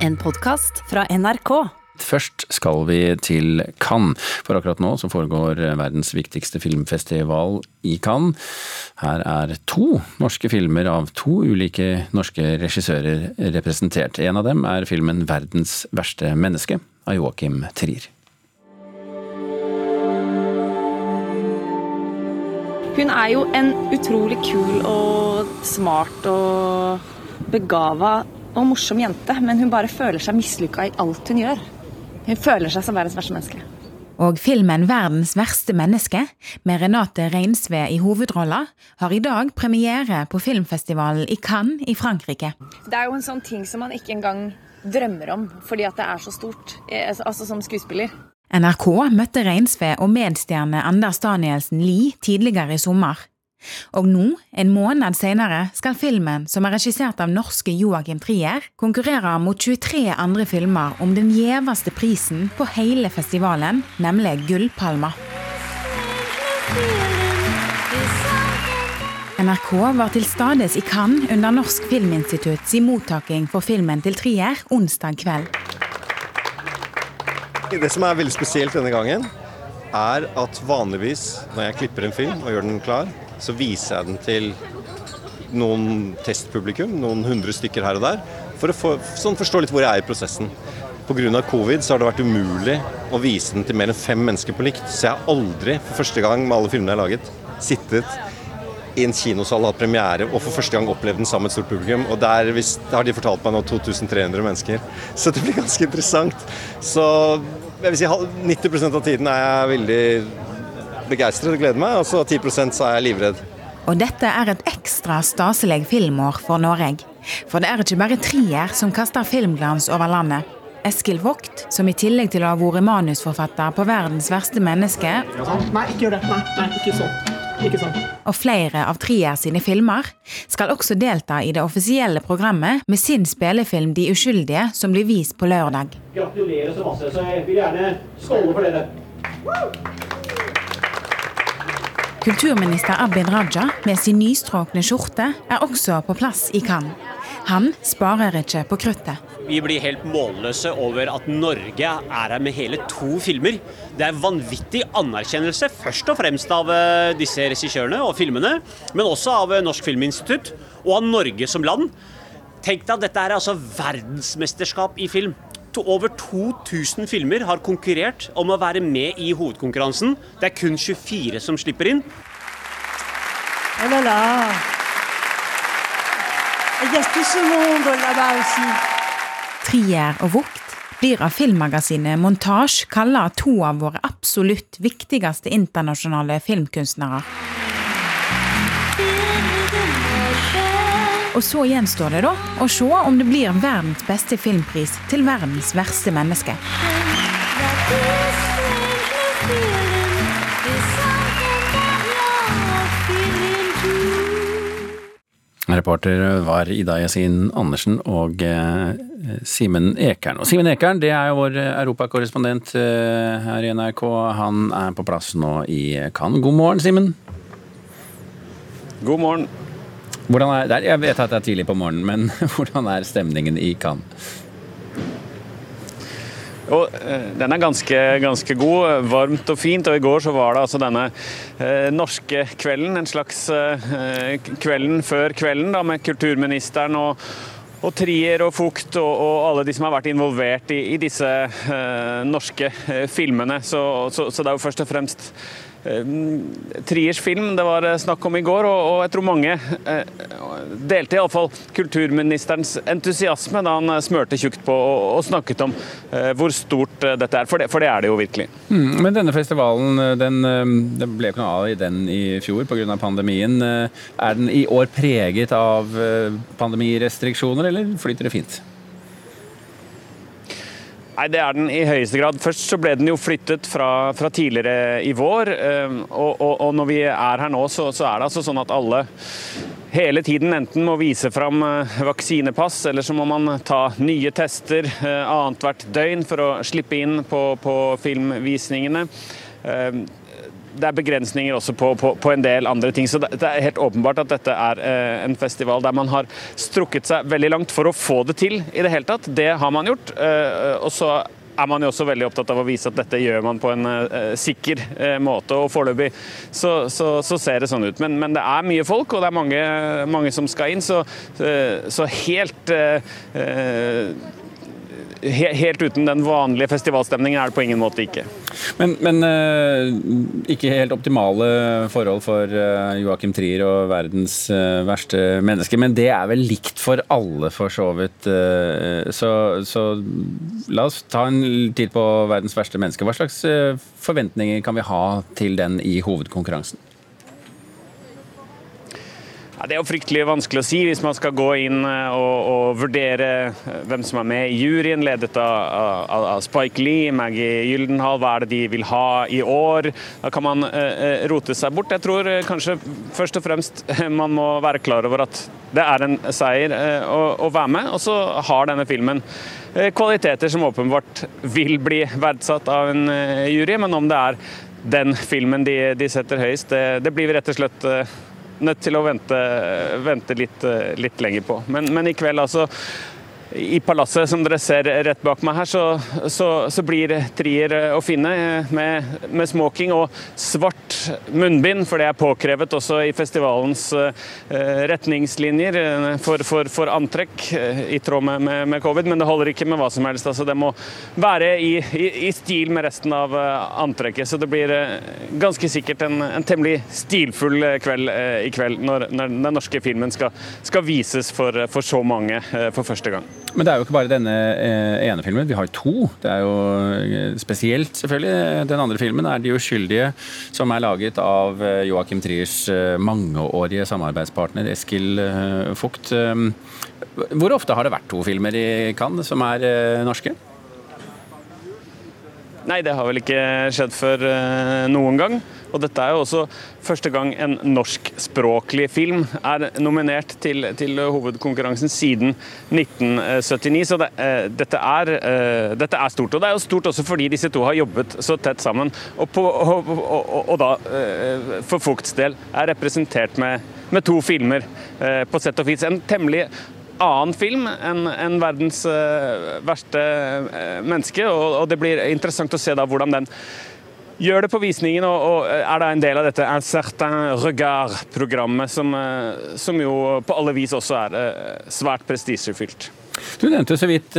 En podkast fra NRK. Først skal vi til Cannes, for akkurat nå så foregår verdens viktigste filmfestival i Cannes. Her er to norske filmer av to ulike norske regissører representert. En av dem er filmen 'Verdens verste menneske' av Joachim Trier. Hun er jo en utrolig kul og smart og begava og morsom jente, men hun bare føler seg mislykka i alt hun gjør. Hun føler seg som verdens verste menneske. Og filmen 'Verdens verste menneske', med Renate Reinsve i hovedrolla, har i dag premiere på filmfestivalen i Cannes i Frankrike. Det er jo en sånn ting som man ikke engang drømmer om, fordi at det er så stort, eh, altså som skuespiller. NRK møtte Reinsve og medstjerne Anders Danielsen Lie tidligere i sommer. Og nå, en måned senere, skal filmen, som er regissert av norske Joakim Trier, konkurrere mot 23 andre filmer om den gjeveste prisen på hele festivalen, nemlig Gullpalma. NRK var til stades i Cannes under Norsk Filminstitutts mottaking for filmen til Trier onsdag kveld. Det som er veldig spesielt denne gangen, er at vanligvis når jeg klipper en film og gjør den klar, så viser jeg den til noen testpublikum, noen hundre stykker her og der, for å få, sånn forstå litt hvor jeg er i prosessen. Pga. covid så har det vært umulig å vise den til mer enn fem mennesker på likt. Så jeg har aldri, for første gang med alle filmene jeg har laget, sittet i en kinosal og hatt premiere og for første gang opplevd den sammen med et stort publikum. Og der, har de fortalt meg nå 2300 mennesker. Så det blir ganske interessant. Så jeg vil si 90% av tiden er jeg veldig begeistret og gleder meg, og så 10 så er jeg livredd. Og dette er et ekstra staselig filmår for Norge. For det er ikke bare Trier som kaster filmglans over landet. Eskil Vogt, som i tillegg til å ha vært manusforfatter på 'Verdens verste menneske' Nei, ikke gjør det. Nei, nei ikke sånn. Ikke sånn. og flere av Trier sine filmer, skal også delta i det offisielle programmet med sin spillefilm 'De uskyldige', som blir vist på lørdag. Gratulerer så masse, så jeg vil gjerne skåle for dere. Kulturminister Abid Raja med sin nystrøkne skjorte er også på plass i Cannes. Han sparer ikke på kruttet. Vi blir helt målløse over at Norge er her med hele to filmer. Det er vanvittig anerkjennelse, først og fremst av eh, disse regissørene og filmene, men også av eh, Norsk Filminstitutt og av Norge som land. Tenk deg at dette er altså verdensmesterskap i film. To- Over 2000 filmer har konkurrert om å være med i hovedkonkurransen. Det er kun 24 som slipper inn. Oh là là Il y a tout ce monde là-bas aussi. Trier og Vogt blir av filmmagasinet Montage kalla to av våre absolutt viktigste internasjonale filmkunstnere. Og så gjenstår det da å se om det blir verdens beste filmpris til verdens verste menneske. Reporter var Ida Yasin Andersen og eh, Simen Ekern. Og Simen Ekern det er jo vår europakorrespondent eh, her i NRK. Han er på plass nå i Cannes. God morgen, Simen. God morgen. Er, jeg vet at det er tidlig på morgenen, men hvordan er stemningen i Cannes? Og, eh, den er ganske, ganske god, varmt og fint. Og i går så var det altså denne eh, norske kvelden, en slags eh, kvelden før kvelden, da, med kulturministeren og, og Trier og Fugt og, og alle de som har vært involvert i, i disse eh, norske eh, filmene. Så, så, så det er jo først og fremst eh, Triers film det var eh, snakk om i går, og, jeg tror mange eh, delte iallfall kulturministerens entusiasme da han eh, smørte tjukt på og, snakket om eh, hvor stort eh, dette er. For det, for det er det jo virkelig. Mm, men denne festivalen, den, eh, det ble ikke noe av i den i fjor pga. pandemien. Eh, Er den i år preget av eh, pandemirestriksjoner, eller flyter det fint? Nei, Det er den i høyeste grad. Først så ble den jo flyttet fra, fra tidligere i vår. eh, Og, og, og når vi er her nå, så, så er det altså sånn at alle hele tiden enten må vise fram eh, vaksinepass, eller så må man ta nye tester eh, annethvert døgn for å slippe inn på, på filmvisningene. Eh, det er begrensninger også på, på, på, en del andre ting. Så det, det, er helt åpenbart at dette er eh, en festival der man har strukket seg veldig langt for å få det til i det hele tatt. Det har man gjort. Eh, og så er man jo også veldig opptatt av å vise at dette gjør man på en eh, sikker uh, måte. og Foreløpig så, så, så, ser det sånn ut. Men, men, det er mye folk, og det er mange, mange som skal inn. Så, uh, så helt helt uten den vanlige festivalstemningen er det på ingen måte ikke. Men, men uh, ikke helt optimale forhold for uh, Joakim Trier og verdens uh, verste menneske. Men det er vel likt for alle, for så vidt. Så, så, la oss ta en tid på verdens verste menneske. Hva slags forventninger kan vi ha til den i hovedkonkurransen? Ja, det er jo fryktelig vanskelig å si hvis man skal gå inn eh, og, og vurdere eh, hvem som er med i juryen, ledet av, av, av Spike Lee, Maggie Gyldenhall. Hva er det de vil ha i år? Da kan man uh, rote seg bort. Jeg tror kanskje først og fremst man må være klar over at det er en seier uh, å, å, være med. Og så har denne filmen kvaliteter som åpenbart vil bli verdsatt av en jury, men om det er den filmen de, de setter høyest, det, det blir vi rett og slett nødt til å vente, vente litt, litt, lenger på. Men, men i kveld, altså i palasset som dere ser rett bak meg her, så, så, så blir Trier å finne med, med, smoking og svart munnbind, for det er påkrevet også i festivalens uh, retningslinjer for, for, for, antrekk uh, i tråd med, med, med, covid. Men det holder ikke med hva som helst. Altså, det må være i, i, i stil med resten av antrekket. Så det blir ganske sikkert en, en, temmelig stilfull kveld i kveld, når, når den norske filmen skal, skal vises for, for så mange for første gang. Men det er jo ikke bare denne eh, ene filmen, vi har to. Det er jo eh, spesielt, selvfølgelig. Den andre filmen er 'De uskyldige', som er laget av eh, Joakim Triers mangeårige samarbeidspartner Eskil Fugt. Hvor ofte har det vært to filmer i Cannes som er norske? Nei, det har vel ikke skjedd før noen gang. Og dette er jo også første gang en norskspråklig film er nominert til, til hovedkonkurransen siden 1979. Så det, uh, dette, er, uh, dette, er, stort. Og det er jo stort også fordi disse to har jobbet så tett sammen. Og, på, og, og, og da, for Fugts del, er representert med, med to filmer, på sett og vis. En temmelig annen film enn en verdens verste menneske, og, det blir interessant å se da hvordan den gjør det på visningen og, og er da en del av dette Un certain regard-programmet, som, eh, som, jo på alle vis også er eh, svært prestisjefylt. Du nevnte så vidt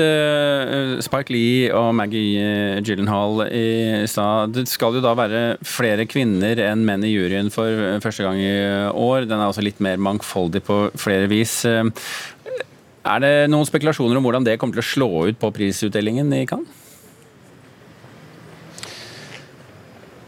Spike Lee og Maggie Gyllenhaal i stad. Det skal jo da være flere kvinner enn menn i juryen for første gang i år. Den er også litt mer mangfoldig på flere vis. Er det noen spekulasjoner om hvordan det kommer til å slå ut på prisutdelingen i Cannes?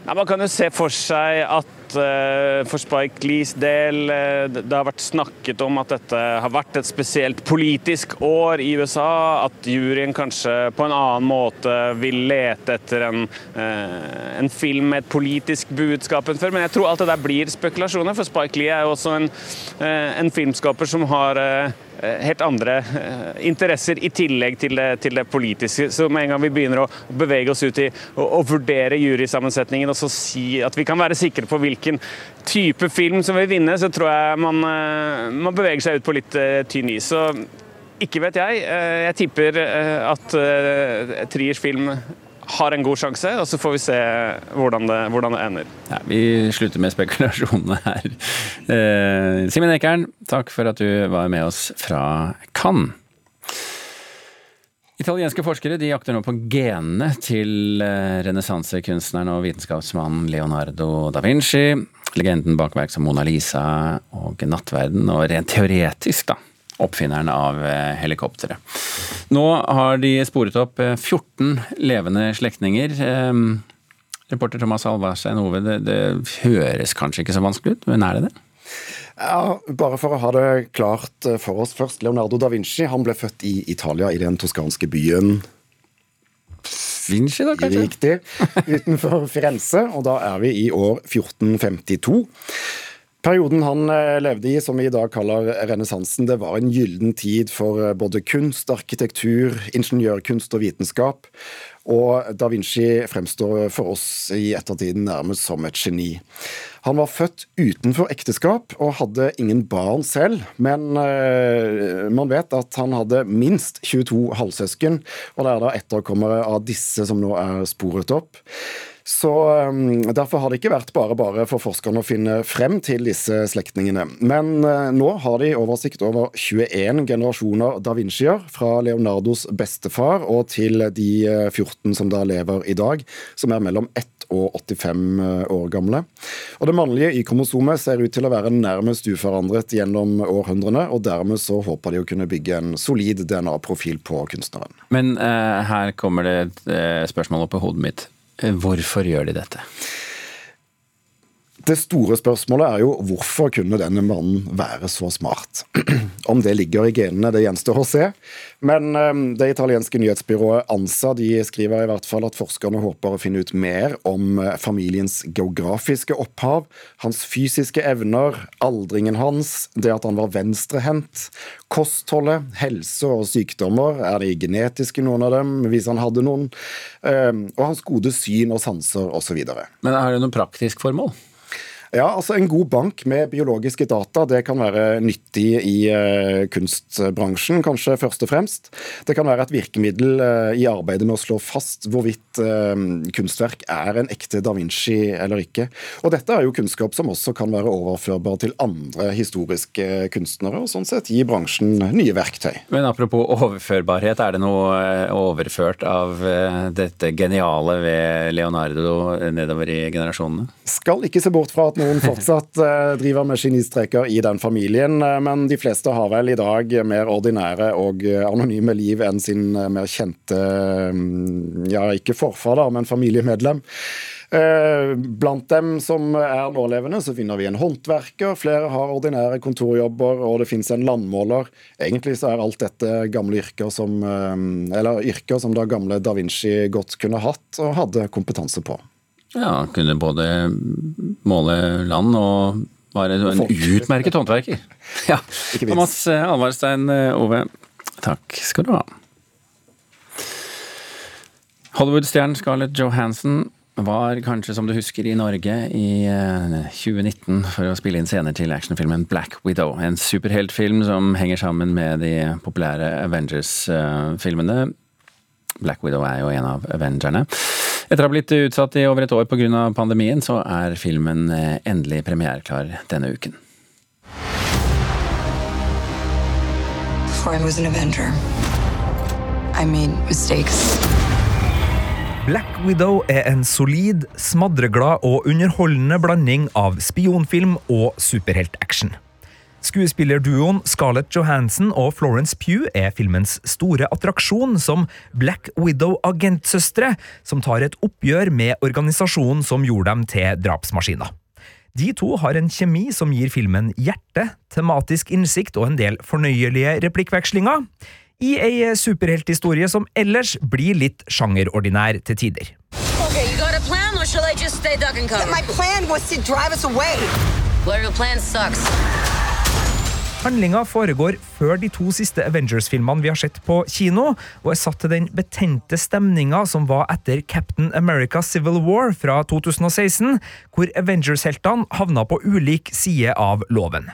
Nei, man kan jo se for seg at uh, for Spike Lees del uh, det har vært snakket om at dette har vært et spesielt politisk år i USA. At juryen kanskje på en annen måte vil lete etter en, uh, en film med et politisk budskap enn før. Men jeg tror alt det der blir spekulasjoner, for Spike Lee er jo også en, en filmskaper som har helt andre eh, interesser i tillegg til det, til det, politiske. Så med en gang vi begynner å bevege oss ut i å, vurdere jurysammensetningen og så si at vi kan være sikre på hvilken type film som vil vinne, så tror jeg man, eh, man beveger seg ut på litt tynn is. Så ikke vet jeg. Jeg tipper at Triers film har en god sjanse, og så får vi se hvordan det, hvordan det ender. Ja, vi slutter med spekulasjonene her. Eh, Simen Ekern, takk for at du var med oss fra Cannes. Italienske forskere de jakter nå på genene til eh, renessansekunstneren og vitenskapsmannen Leonardo da Vinci. Legenden bak verk som Mona Lisa og Nattverden, og rent teoretisk, da oppfinneren av eh, helikopteret. Nå har de sporet opp 14 eh, levende slektninger. Ehm, reporter Thomas Alvarstein Ove, det, det høres kanskje ikke så vanskelig ut, men er det det? Ja, Bare for å ha det klart eh, for oss først. Leonardo da Vinci han ble født i Italia, i den toskanske byen Vinci, da, kanskje? Riktig. Utenfor Firenze, og da er vi i år 1452. Perioden han eh, levde i, som vi i dag kaller renessansen, det var en gyllen tid for eh, både kunst, arkitektur, ingeniørkunst og vitenskap. Og da Vinci fremstår for oss i ettertiden nærmest som et geni. Han var født utenfor ekteskap og hadde ingen barn selv, men uh, man vet at han hadde minst 22 halvsøsken, og det er da etterkommere av disse som nå er sporet opp. Så um, Derfor har det ikke vært bare bare for forskerne å finne frem til disse slektningene. Men uh, nå har de oversikt over 21 generasjoner da Vincier, fra Leonardos bestefar og til de 14 som da lever i dag, som er mellom 1 og 85 år gamle. Og Det mannlige i kromosomet ser ut til å være nærmest uforandret gjennom århundrene, og dermed så håper de å kunne bygge en solid DNA-profil på kunstneren. Men uh, her kommer det et uh, spørsmål opp i hodet mitt. Hvorfor gjør de dette? Det store spørsmålet er jo hvorfor kunne denne mannen være så smart? Om det ligger i genene, det gjenstår å se. Men ehm, det italienske nyhetsbyrået ANSA de skriver i hvert fall at forskerne håper å finne ut mer om eh, familiens geografiske opphav, hans fysiske evner, aldringen hans, det at han var venstrehendt, kostholdet, helse og sykdommer, er de genetiske noen av dem, hvis han hadde noen, ehm, og hans gode syn og sanser osv. Men er det noe praktisk formål? Ja, altså En god bank med biologiske data det kan være nyttig i uh, kunstbransjen, kanskje først og fremst. Det kan være et virkemiddel uh, i arbeidet med å slå fast hvorvidt uh, kunstverk er en ekte da Vinci eller ikke. Og Dette er jo kunnskap som også kan være overførbar til andre historiske kunstnere, og sånn sett gi bransjen nye verktøy. Men apropos overførbarhet, er det noe overført av dette geniale ved Leonardo nedover i generasjonene? Skal ikke se bort fra at noen fortsatt uh, driver med genistreker i den familien, uh, men de fleste har vel i dag mer ordinære og uh, anonyme liv enn sin mer kjente, ja, ikke forfar, da, men familiemedlem. Blant dem som er nålevende, så finner vi en håndverker, flere har ordinære kontorjobber, og det finnes en landmåler. Egentlig så er alt dette gamle yrker som, eller yrker som da gamle da Vinci godt kunne hatt og hadde kompetanse på. Ja, kunne både måle land og var en utmerket håndverker. Ja. Thomas eh, Alvarstein eh, Ove, takk skal du ha. Hollywood-stjernen Scarlett Johansson var kanskje, som du husker, i Norge i 2019 eh, for å spille inn scener til actionfilmen Black Widow. En superheltfilm som henger sammen med de populære Avengers-filmene. Black Widow er jo en av Avengerne. Etter å ha blitt utsatt i over et år pga. pandemien, så er filmen eh, endelig premiereklar denne uken. Black Widow er en solid, smadreglad og underholdende blanding av spionfilm og superheltaction. Skuespillerduoen Scarlett Johansson og Florence Pugh er filmens store attraksjon som Black Widow-agentsøstre, som tar et oppgjør med organisasjonen som gjorde dem til drapsmaskiner. De to har en kjemi som gir filmen hjerte, tematisk innsikt og en del fornøyelige replikkvekslinger, i ei superhelthistorie som ellers blir litt sjangerordinær til tider. Okay, you got a plan, or shall I just stay duck and cover? My plan was to drive us away. Well, your plan sucks. Handlinga foregår før de to siste Avengers-filmene vi har sett på kino, og er satt til den betente stemninga som var etter Captain America Civil War fra 2016, hvor Avengers-heltene havna på ulik side av loven.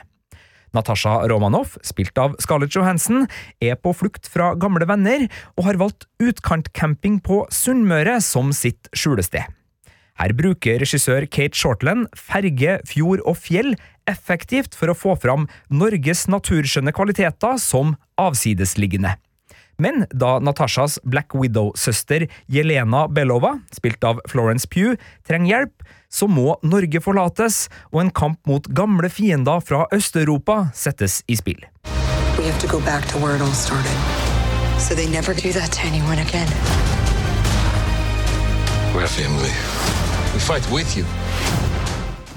Natasha Romanoff, spilt av Scarlett Johansson, er på flukt fra gamle venner og har valgt utkantcamping på Sunnmøre som sitt skjulested. Her bruker regissør Kate Shortland ferge, fjord og fjell effektivt for å få fram Norges naturskjønne kvaliteter som avsidesliggende. Men da Natashas Black Widow-søster Jelena Belova, spilt av Florence Pugh, trenger hjelp, så må Norge forlates, og en kamp mot gamle fiender fra Øst-Europa settes i spill. We have to go back to where it all started, so they never do that to anyone again. We're family.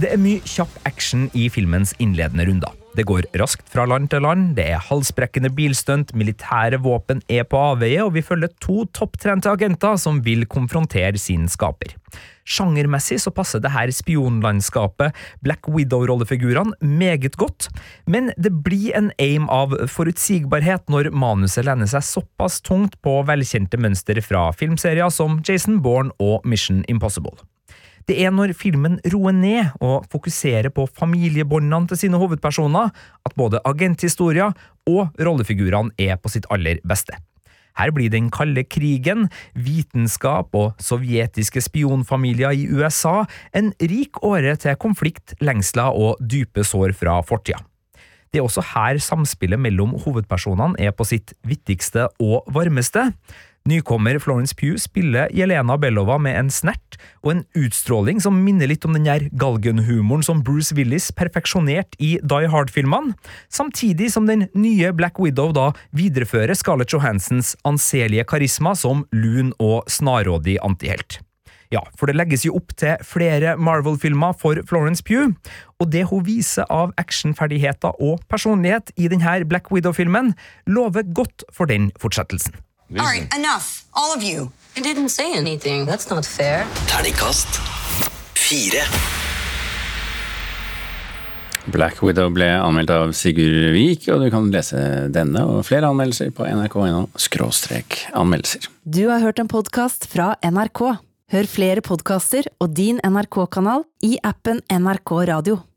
Det er mye kjapp action i filmens innledende runder. Det går raskt fra land til land, det er halsbrekkende bilstunt, militære våpen er på avveie, og vi følger to topptrente agenter som vil konfrontere sin skaper. Sjangermessig så passer det her spionlandskapet Black Widow-rollefigurene meget godt, men det blir en aim av forutsigbarhet når manuset lener seg såpass tungt på velkjente mønster fra filmserier som Jason Bourne og Mission Impossible. Det er når filmen roer ned og fokuserer på familiebåndene til sine hovedpersoner, at både agenthistorier og rollefigurene er på sitt aller beste. Her blir den kalde krigen, vitenskap og sovjetiske spionfamilier i USA en rik åre til konflikt, lengsler og dype sår fra fortida. Det er også her samspillet mellom hovedpersonene er på sitt vittigste og varmeste. Nykommer Florence Pugh spiller Jelena Belova med en snert og en utstråling som minner litt om den der galgenhumoren som Bruce Willis perfeksjonerte i Die Hard-filmene, samtidig som den nye Black Widow da viderefører Scarlett Johansens anselige karisma som lun og snarrådig antihelt. Ja, for det legges jo opp til flere Marvel-filmer for Florence Pugh, og det hun viser av actionferdigheter og personlighet i denne Black Widow-filmen, lover godt for den fortsettelsen. All right, enough. All of you. I didn't say anything. That's not fair. Terningkast fire. Black Widow ble anmeldt av Sigurd Vik, og du kan lese denne og flere anmeldelser på nrk.no skråstrek anmeldelser. Du har hørt en podkast fra NRK. Hør flere podkaster og din NRK-kanal i appen NRK Radio.